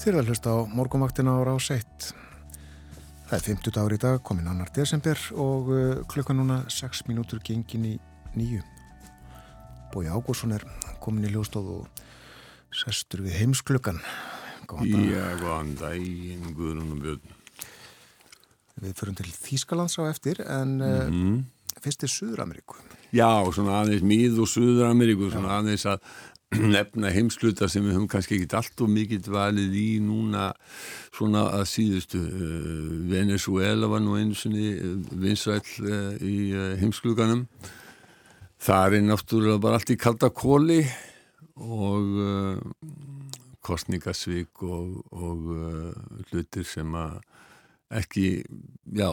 Þér vel hlust á morgumvaktina á rás 1. Það er 50 dagur í dag, komin annar desember og uh, klukka núna 6 mínútur gengin í nýju. Bói Ágúrsson er komin í ljóstof og sestur við heimsklukkan. Já, góðan daginn, Guðrún og Björn. Við förum til Þýskalands á eftir en mm -hmm. fyrst er Suður-Ameríku. Já, svona aðeins mið og Suður-Ameríku, svona aðeins að nefna heimsluta sem við höfum kannski ekki allt og mikið valið í núna svona að síðustu uh, Venezuela var nú einu sinni uh, vinsræll uh, í heimskluganum það er náttúrulega bara allt í kalda kóli og kostningasvík og, og hlutir sem að ekki, já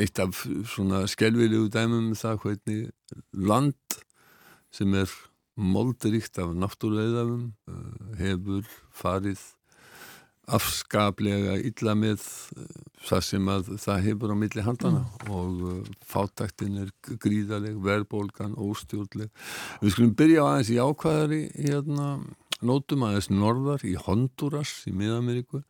eitt af svona skelvilegu dæmum um það hvernig land sem er molduríkt af náttúruleiðafum eh, hefur farið afskaplega illa með eh, það sem að það hefur á milli handana mm. og uh, fátæktin er gríðaleg, verðbólgan, óstjórnleg. Við skulum byrja á aðeins í ákvæðari hérna, nótum aðeins norðar í Honduras í Miðameríku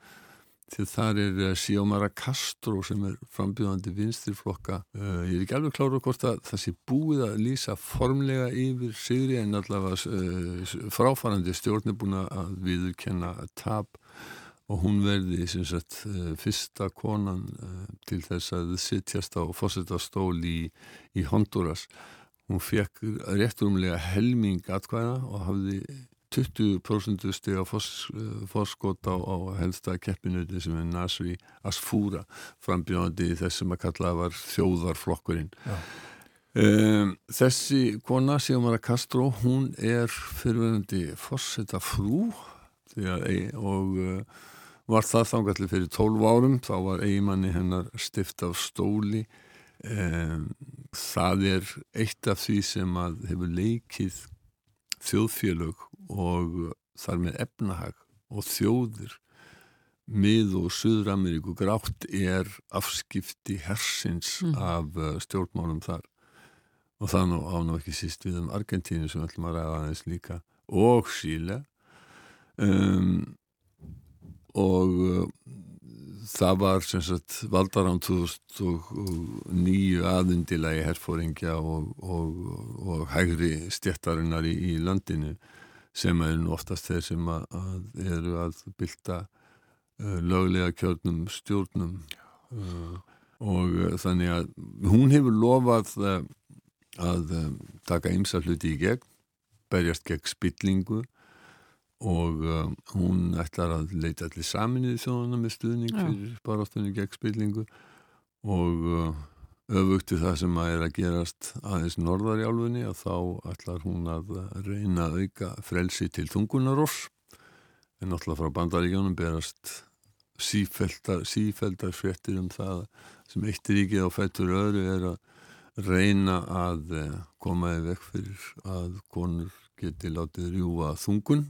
því þar er eh, Xiomara Castro sem er frambjöðandi vinstirflokka uh, ég er ekki alveg klára hvort að það sé búið að lýsa formlega yfir sigri en allavega uh, fráfarandi stjórn er búin að viðurkenna tap og hún verði sagt, fyrsta konan til þess að sittjast á fósitastól í, í Honduras. Hún fekk rétturumlega helming atkvæða og hafði 20% steg á fórskot á, á helsta keppinuti sem er Nasri Asfúra frambjóðandi þessum að kalla var þjóðarflokkurinn. Um, þessi kona Sigmara Castro hún er fyrirverðandi fórseta frú að, og uh, var það þangallir fyrir 12 árum. Þá var eigimanni hennar stift af stóli. Um, það er eitt af því sem að hefur leikið þjóðfélög og þar með efnahag og þjóðir. Mið og Suður-Ameríku grátt er afskipti hersins mm. af uh, stjórnmálum þar. Og það nú áná ekki síst við um Argentínu sem ætlum að ræða aðeins líka og Síle um, og það var sem sagt valdarán 2009 aðundilagi herfóringja og, og, og hægri stjættarinnar í, í landinu sem er nú oftast þeir sem að, að eru að bylta uh, löglega kjörnum stjórnum. Uh, og uh, þannig að hún hefur lofað uh, að um, taka ymsa hluti í gegn berjast gegn spillingu og um, hún ætlar að leita allir saminnið þjóðana með stuðning fyrir baráttunni gegn spillingu. Og uh, öfugti það sem að er að gerast aðeins norðar í álfunni og þá ætlar hún að reyna að auka frelsi til þungunaross en náttúrulega frá bandaríkjónum berast sífeldar, sífeldar fréttir um það sem eitt ríkið á fættur öðru er að reyna að eh, koma í vekk fyrir að konur geti látið rjúa þungun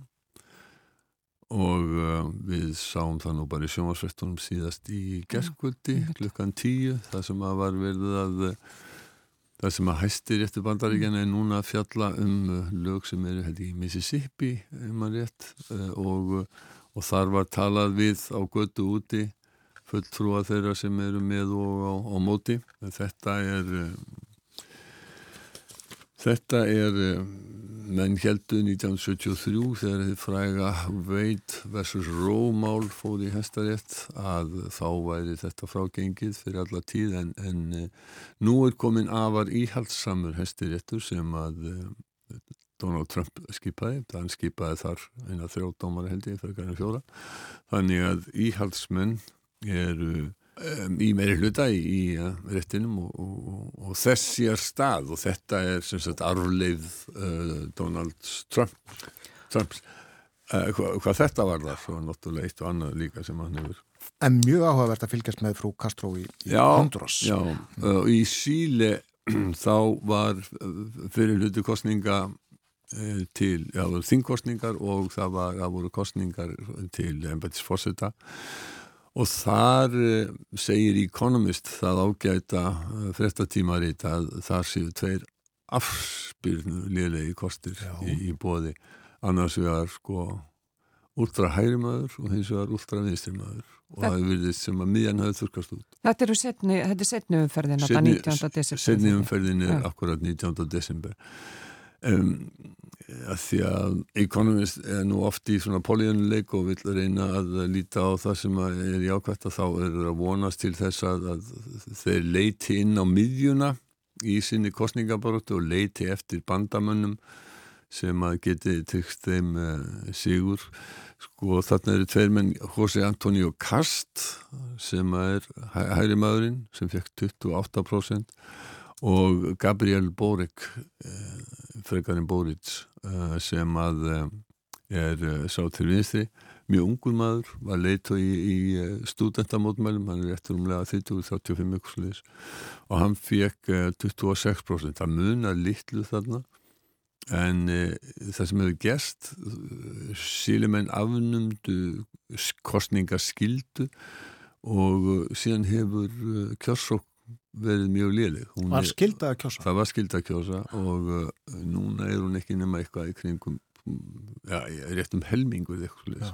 og uh, við sáum það nú bara í sjómasvettunum síðast í gerðkvöldi klukkan tíu það sem að var verið að það sem að hæstir réttu bandaríkjana er núna að fjalla um uh, lög sem eru í Mississippi um rétt uh, og, og þar var talað við á götu úti fulltrúa þeirra sem eru með og á, á móti. Þetta er þetta er menn heldu 1973 þegar þið fræga Wade vs. Roe mál fóð í hestarétt að þá væri þetta frágengið fyrir alla tíð en, en eh, nú er komin afar íhaldsamur hestiréttur sem að eh, Donald Trump skipaði, þann skipaði þar eina þrjóðdómar held ég fyrir kannar fjóra þannig að íhaldsmenn eru um, í meiri hluta í, í uh, réttinum og, og, og þessi er stað og þetta er sem sagt arfleið uh, Donald Trump Trumps uh, hva, hvað þetta var þar svo náttúrulega eitt og annað líka sem hann hefur En mjög áhugavert að fylgjast með frú Castro í, í Honduras. Já, uh, í Síle þá var uh, fyrir hlutu kostninga uh, til, þingkostningar og það, var, það voru kostningar til embætisforsetta Og þar eh, segir Economist það ágæta eh, frettatímarit að þar séu tveir afspyrnu liðlegi kostir í, í bóði annars vegar sko últra hægri maður og hins vegar últra vinstri maður og það hefur verið sem að miðjan hafði þurkast út. Þetta eru setni, þetta er setni umferðin, þetta 19. desember. Setni umferðin er akkurat 19. desember. Um, að því að Economist er nú oft í svona políunuleik og vil reyna að líta á það sem er jákvæmt að þá er að vonast til þess að, að þeir leiti inn á miðjuna í sinni kostningabaróttu og leiti eftir bandamönnum sem að geti tryggst þeim uh, sigur. Sko þarna eru tveir menn José Antonio Cast sem er hægri maðurinn sem fekk 28% og Gabriel Boric uh, frekarinn Boric uh, sem að er sá til vinstri. Mjög ungur maður, var leitu í, í studentamótmælum, hann er eftir umlega 30-35 ykkurslýs og hann fekk 26% það munar litlu þarna. En e, það sem hefur gerst sílimenn afnumdu kostningaskildu og síðan hefur kjörsók verið mjög liðleg. Var skilda að kjósa? Það var skilda að kjósa og uh, núna er hún ekki nema eitthvað í kringum ja, rétt um helmingur eitthvað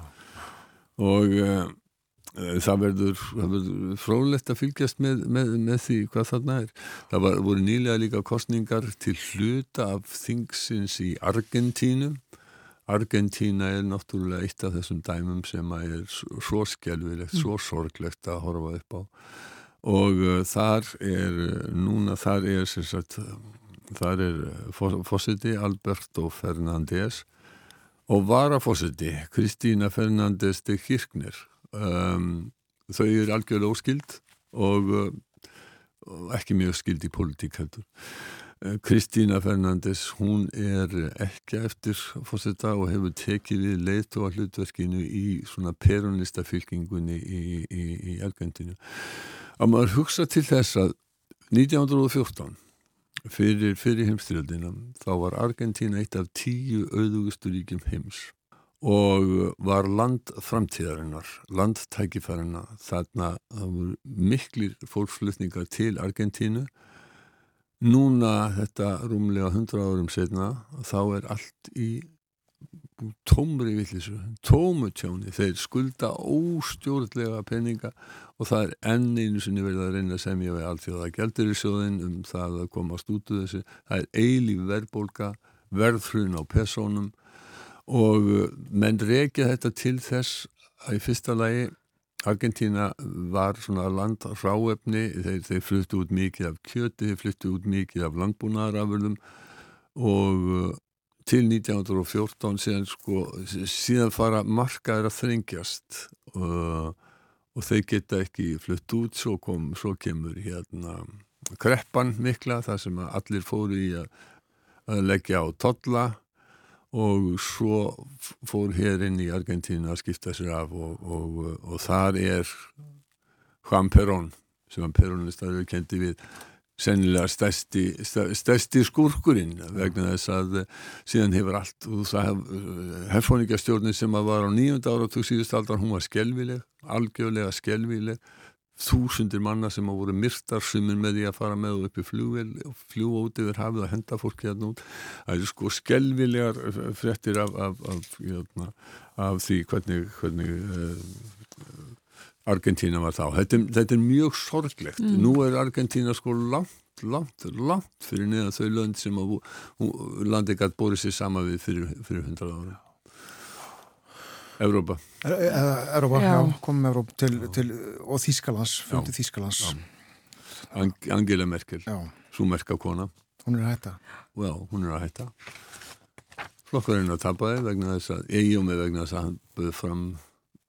og uh, það verður, verður frólægt að fylgjast með, með, með því hvað þarna er. Það var, voru nýlega líka kostningar til hluta af þingsins í Argentínu. Argentína er náttúrulega eitt af þessum dæmum sem er svo skjálfilegt, svo sorglegt að horfa upp á og uh, þar er núna, þar er sem sagt, þar er fósiti Alberto Fernández og varafósiti Kristína Fernández de Kirchner. Um, þau eru algjörlega óskild og, og ekki mjög skild í politík heldur. Uh, Kristína Fernandes hún er ekki eftir fórsetta og hefur tekið við leitt og hlutverkinu í svona peronista fylkingunni í, í, í Argentinu að maður hugsa til þess að 1914 fyrir, fyrir heimstyrjöldina þá var Argentína eitt af tíu auðugustu ríkjum heims og var land framtíðarinnar, landtækifærina þarna miklir fólksflutningar til Argentínu. Núna þetta rúmlega 100 árum setna þá er allt í tómri villisu, tómutjóni. Þeir skulda óstjórnlega peninga og það er enn einu sinni verið að reyna að semja við allt því að það geldur í sjóðin um það að komast út úr þessu, það er eilíf verðbólka, verðhrun á personum og uh, menn reykja þetta til þess að í fyrsta lagi Argentína var svona land ráefni, þeir, þeir fluttu út mikið af kjöti, þeir fluttu út mikið af landbúnaðarafurðum og uh, til 1914 síðan, sko, síðan fara markaður að þrengjast og, uh, og þeir geta ekki flutt út, svo, kom, svo kemur hérna kreppan mikla þar sem allir fóru í að, að leggja á totla og svo fór hér inn í Argentínu að skipta sér af og, og, og þar er Juan Perón sem að Perónistar kendi við sennilega stærsti, stærsti skúrkurinn vegna þess að síðan hefur allt hefðfóningastjórnir sem að var á nýjunda ára og tók síðust aldar, hún var skelvileg algjörlega skelvileg þúsundir manna sem á voru myrtar sumir með því að fara með og upp í fljóvel og fljúa út yfir hafið og henda fólki hérna út. Það eru sko skelvilegar frettir af, af, af, jötna, af því hvernig, hvernig uh, Argentína var þá. Þetta, þetta er mjög sorglegt. Mm. Nú er Argentína sko langt, langt, langt fyrir neðan þau lönd sem að, landi gætt bórið sér sama við fyrir, fyrir hundrað ára. Evrópa. Evrópa, já, já komum Evrópa til, til, og Þýskalands, fundi Þýskalands. Ang Angela Merkel svo merka kona. Hún er að hætta. Já, hún er að hætta. Flokkarinn að tapa þig vegna þess að og mig vegna þess að hann böði fram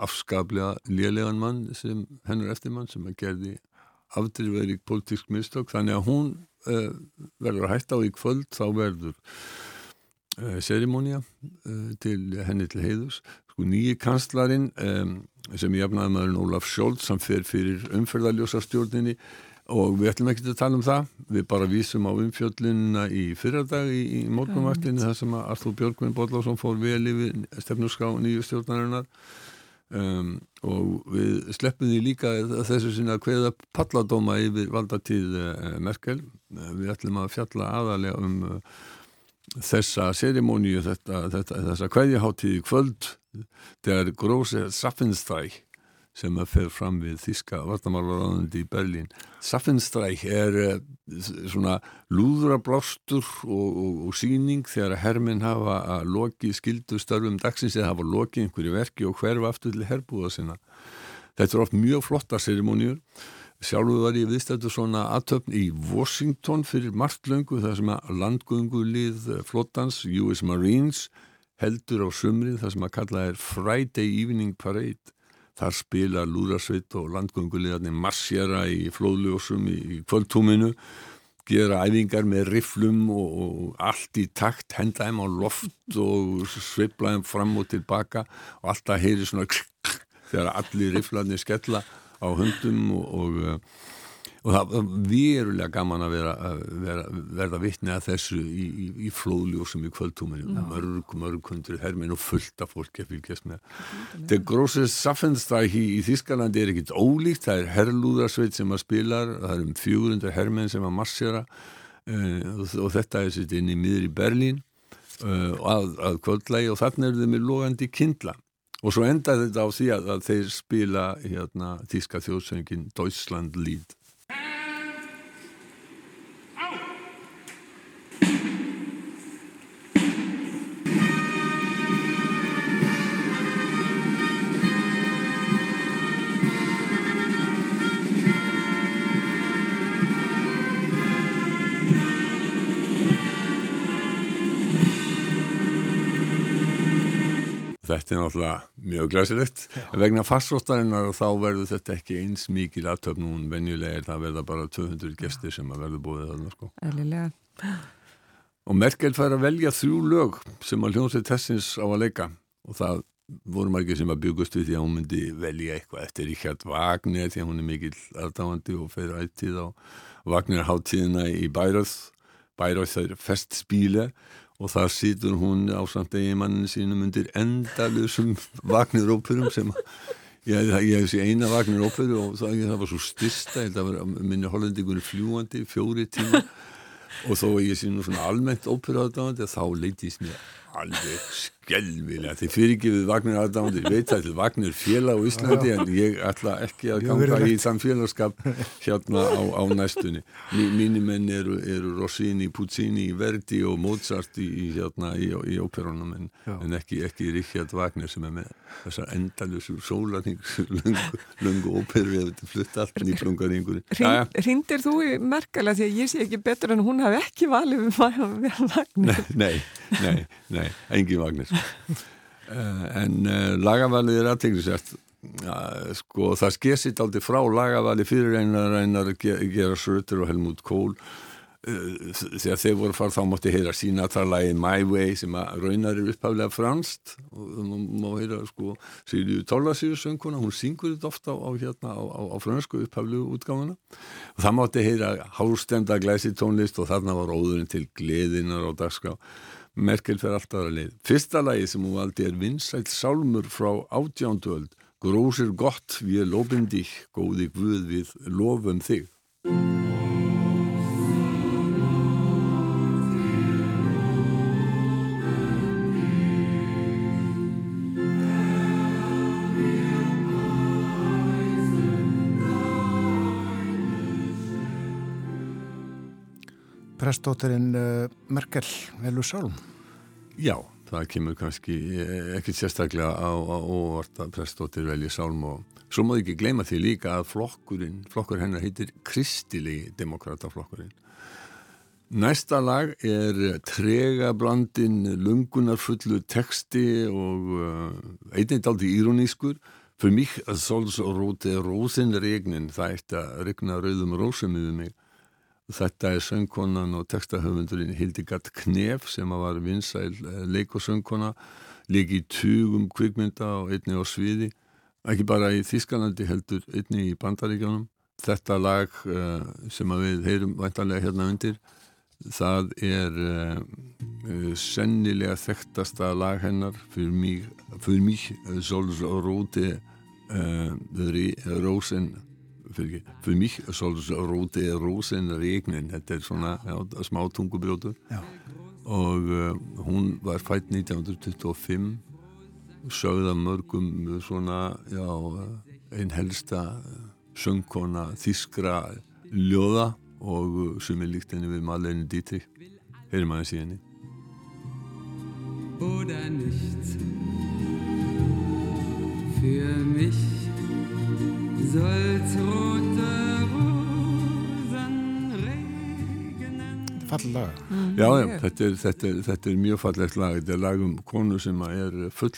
afskaplega lélegan mann sem hennur eftir mann sem að gerði afdrifverið politísk mistök. Þannig að hún uh, verður að hætta og í kvöld þá verður uh, serimónia uh, til henni til heiðus sko nýji kanslarinn um, sem ég efnaði maðurinn Ólaf Scholz sem fer fyrir umferðarljósastjórninni og við ætlum ekki að tala um það. Við bara vísum á umfjöllunina í fyrradag í, í morgunvaktinni þar sem að Arþúr Björgvin Bodlásson fór vel yfir stefnuská nýju stjórnarinnar um, og við sleppum því líka þessu sinna hveða palladóma yfir valdatíð uh, Merkel. Við ætlum að fjalla aðalega um uh, þessa þetta, þessa kveðjaháttíði kvöld þegar Gróse Saffenstræk sem að fer fram við Þíska vartamálaráðandi í Berlín. Saffenstræk er uh, svona lúðrablástur og, og, og síning þegar að herminn hafa að loki skildu störfum dagsins eða hafa lokið einhverju verki og hverfa aftur til herbúða sinna. Þetta er oft mjög flotta serimóniur Sjálfur var ég viðstættu svona aðtöfn í Washington fyrir marglöngu þar sem að landgöngulið flottans US Marines heldur á sumrið þar sem að kalla er Friday Evening Parade. Þar spila lúðarsveit og landgönguliðarnir marsjara í flóðljósum í, kvöldtúminu, gera æfingar með riflum og, allt í takt, henda þeim á loft og sveifla þeim fram og tilbaka og alltaf heyri svona þegar allir riflarnir skella á hundum og, og, og það er verulega gaman að vera, vera, verða vittni að þessu í, í, í flóðljósum í kvöldtúminu. Mörg, mörg hundru hermin og fullt af fólki að fylgjast með. Þetta grósið Saffenstræki í, í Þískalandi er ekkit ólíkt, það er herrlúðarsveit sem að spilar, það er um 400 hermin sem að marsjara uh, og, og þetta er sitt inn í miður í Berlín uh, að, að kvöldlægi og þarna eru þau með logandi kindla. Og svo endaði þetta á því að, að þeir spila hérna tíska þjóðsöngin Deutschland Lied Þetta er náttúrulega mjög glæsilegt. Vegna farsóttarinnar þá verður þetta ekki eins mikil aðtöfn hún venjulega er það verða bara 200 gestir sem að verður búið þarna sko. Eðlilega. Og Merkel fær að velja þrjú lög sem að hljómsveit tessins á að leika og það voru margir sem að byggast við því að hún myndi velja eitthvað eftir Richard Wagner því að hún er mikil aðdáandi og fer ættið á Wagner háttíðina í Bæröð. Bæröð er festspíle og þar situr hún á samt eigimannin sínum undir endalusum Wagner-óperum sem ég hef sé eina Wagner-óperu og það, það var svo styrsta, það var minni hollendingunni fljúandi, fjóri tíma. Og þó ég sé nú svona almennt óperu aðdáðandi þá leitist mér alveg skelvilega þið fyrir ekki við Vagnir aðdáðandi veit að þetta er Vagnir félag á Íslandi en ég ætla ekki að ganga í þann félagskap hérna á, á næstunni. Mínu menn eru, eru Rossini, Puccini, Verdi og Mozart í, hérna í, í óperunum en, en ekki, ekki Richard Wagner sem er með þessar endalusur sólarnings lungu óperu eða þetta flutt allt í plungaringur Rindir þú í merkala því að ég sé ekki betur en hún hafi ekki valið við Wagner? Nei, nei, nei, engin Wagner en uh, lagavalið er aðteglisert uh, sko það skesitt aldrei frá lagavali fyrir einar einar gera Srötur og Helmut Kohl. Uh, þegar þeir voru farð þá mátti heyra sína það lagi My Way sem að raunar er upphaflega franst og það má heyra sko Sigriður Tólasíður sönguna, hún syngur þetta ofta á, hérna, á, á, á fransku upphaflegu útgáfuna. Og það mátti heyra hálstenda glæsi tónlist og þarna var óðurinn til gleðinar á dagskrá Merkel fer alltaf að leið. Fyrsta lagi sem hún valdi er vinsælt sálmur frá átjánduöld. Grósir gott, við lofum þig, góði Guð, við lofum þig. Prestóttirinn uh, Merkel velur sálm. Já, það kemur kannski ekkert sérstaklega á, á óvart að Prestóttir velji sálm og svo má ekki gleyma því líka að flokkurinn, flokkur hennar heitir Kristilegi demokrataflokkurinn. Næsta lag er tregablandin lungunarfullu teksti og uh, einnig daldi íronískur. Fyrir mig soll svo róti rosinregnin, það eitt að regna rauðum rósum yfir mig. Þetta er söngkonan og textahöfundurinn Hildegard Knef sem var vinsæl leik og söngkona, leik í tugum kvikmynda og einni á sviði, ekki bara í Þískalandi heldur einni í Bandaríkjónum. Þetta lag uh, sem við heyrum væntanlega hérna undir, það er uh, sennilega þekktasta lag hennar fyrir mig, fyrir mig Sols Róti Rósen fyrir, fyrir mig Sols og Róti Rósen regnin, þetta er svona já, smá tungubrjótu og uh, hún var fætt 1925 sögða mörgum svona já, einn helsta söngkona þískra ljóða og sem er líkt henni við Marlene Dietrich. Heyrum aðeins í henni. Oder nicht. Für mich soll's rote Falleg laga. Já, já, þetta er, þetta, er, þetta er mjög fallegt lag þetta er lag um konu sem er full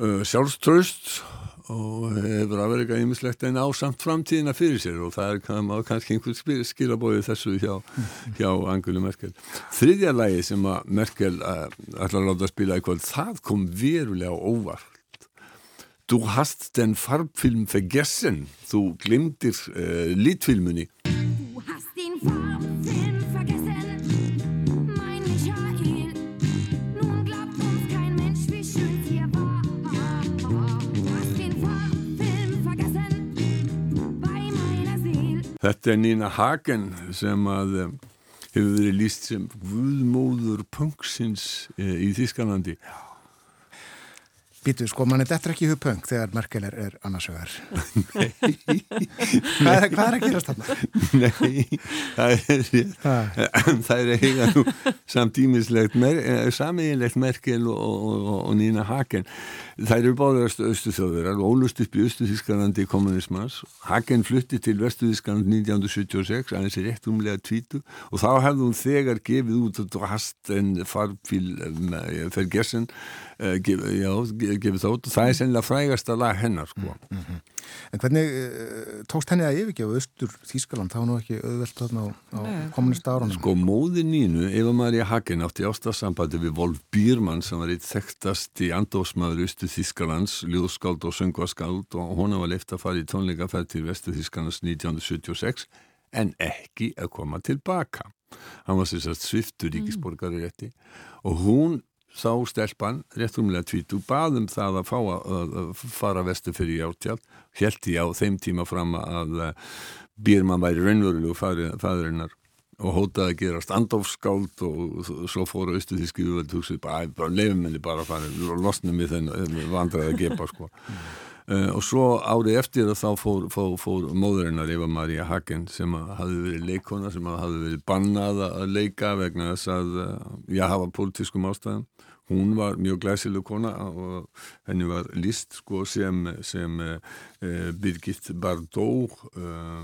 uh, sjálfströst og hefur að vera eitthvað ýmislegt en á samt framtíðina fyrir sér og það er kann, kannski einhver skilabóði þessu hjá, hjá Angelu Merkel. Þriðja lagi sem að Merkel uh, ætlar að láta spila í kvöld, það kom verulega óvart. Du hast den Farbfilm vergessen, þú glimtir uh, lítfilmunni. Du hast den Farbfilm Þetta er Nina Hagen sem að um, hefur verið líst sem guðmóður punksins e, í Þískanlandi. Býtu, sko, mann er þetta ekki í hupöng þegar Merkel er, er annarsögar. hvað, er, hvað er að gerast þarna? Nei, það er. Það er eiga nú samtímislegt, mer, samiðinlegt Merkel og, og, og, og Nina Hagen. Það eru báður östu og ólust upp í östu Þískalandi kommunismans. Hagen flutti til vestu Þískaland 1976, aðeins er rétt umlega tvítu og þá hefði hún þegar gefið út og hast en farfíl fergessen gef, já, gefið það út og það er sennilega frægasta lag hennar sko. En hvernig uh, tókst henni að yfirgefa austur Þískaland? Það var nú ekki auðvelt þarna á, á kommunista árunum. Sko móði nínu, Eva Maria Hagen átti ástasambandi við Wolf Biermann sem var eitt þekktast í andósmaður Östu Þískalands, ljóðskáld og söngvaskáld og hún var leift að fara í tónleikaferð til Vestu Þískalands 1976 en ekki að koma tilbaka. Hann var sérsagt sviftur ríkisborgari rétti og hún sá stelpan, rétt umlega tvítu, baðum það að fá að, fara vestu fyrir játjald, held ég á þeim tíma fram að Bírmann væri raunverulegu fæðurinnar og hótaði að gera standofskáld og svo fóru austu þíski uveld hugsið, bara, bara leifum henni bara að fara og losnum við þennan vandraði að gepa sko. Uh, og svo árið eftir að þá fór, fór, fór móðurinnar Eva Maria Hagen sem hafði verið leikona sem hafði verið bannað að leika vegna þess að já, hafa pólitískum ástæðum. Hún var mjög glæsileg kona og henni var list sko, sem, sem uh, Birgit Bardot uh,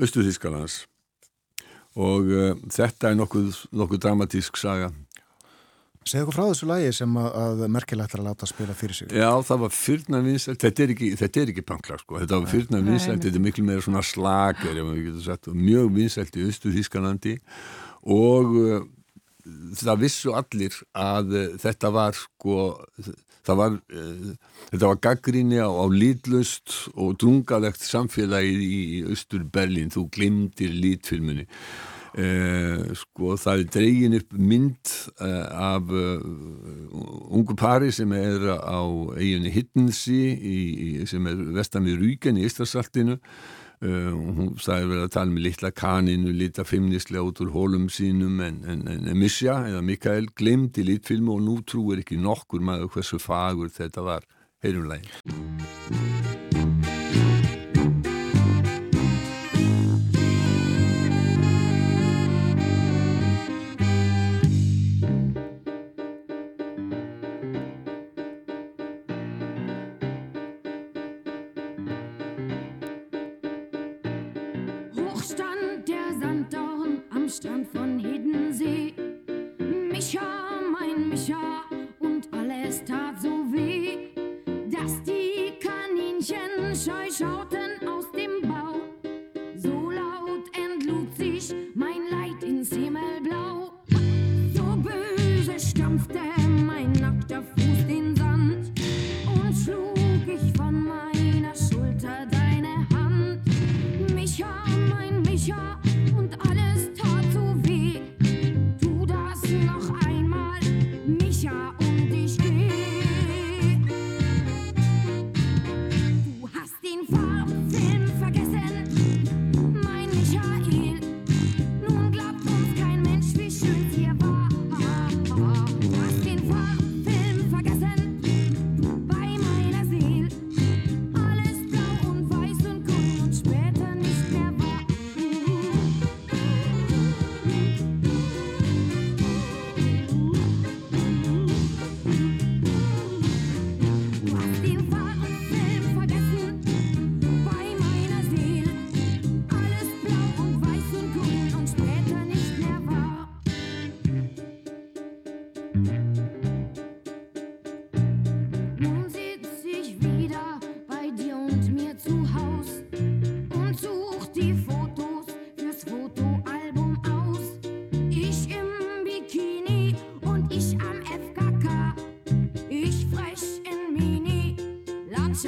Östuþískalands og þetta er nokkuð, nokkuð dramatísk saga Segðu okkur frá þessu lagi sem að, að Merkel ætlar að láta spila fyrir sig. Já, það var fyrna vinsælt, þetta er ekki, ekki pankla sko, þetta var fyrna vinsælt, þetta er miklu meira svona slager, ef maður getur sagt, mjög vinsælt í Östu Þískalandi og uh, það vissu allir að uh, þetta var sko, það var, uh, þetta var gaggrinni á, á lítlust og drungalegt samfélagið í, í Östur Berlín, þú glimtir lítfilmunni. Eh, sko það er dregin upp mynd eh, af uh, ungu pari sem er á eiginni í, sem er vestan við Rúken í Ístarsaltinu uh, hún sagði verið að tala með litla kaninu, lita feimnislega út úr hólum sínum en, en, en Misja eða Mikael glemdi lítfilmu og nú trúir ekki nokkur maður hversu fagur þetta var. Heyrumlægi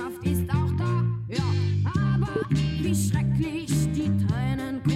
Landschaft ist auch da, ja, aber wie schrecklich die Tränen kullern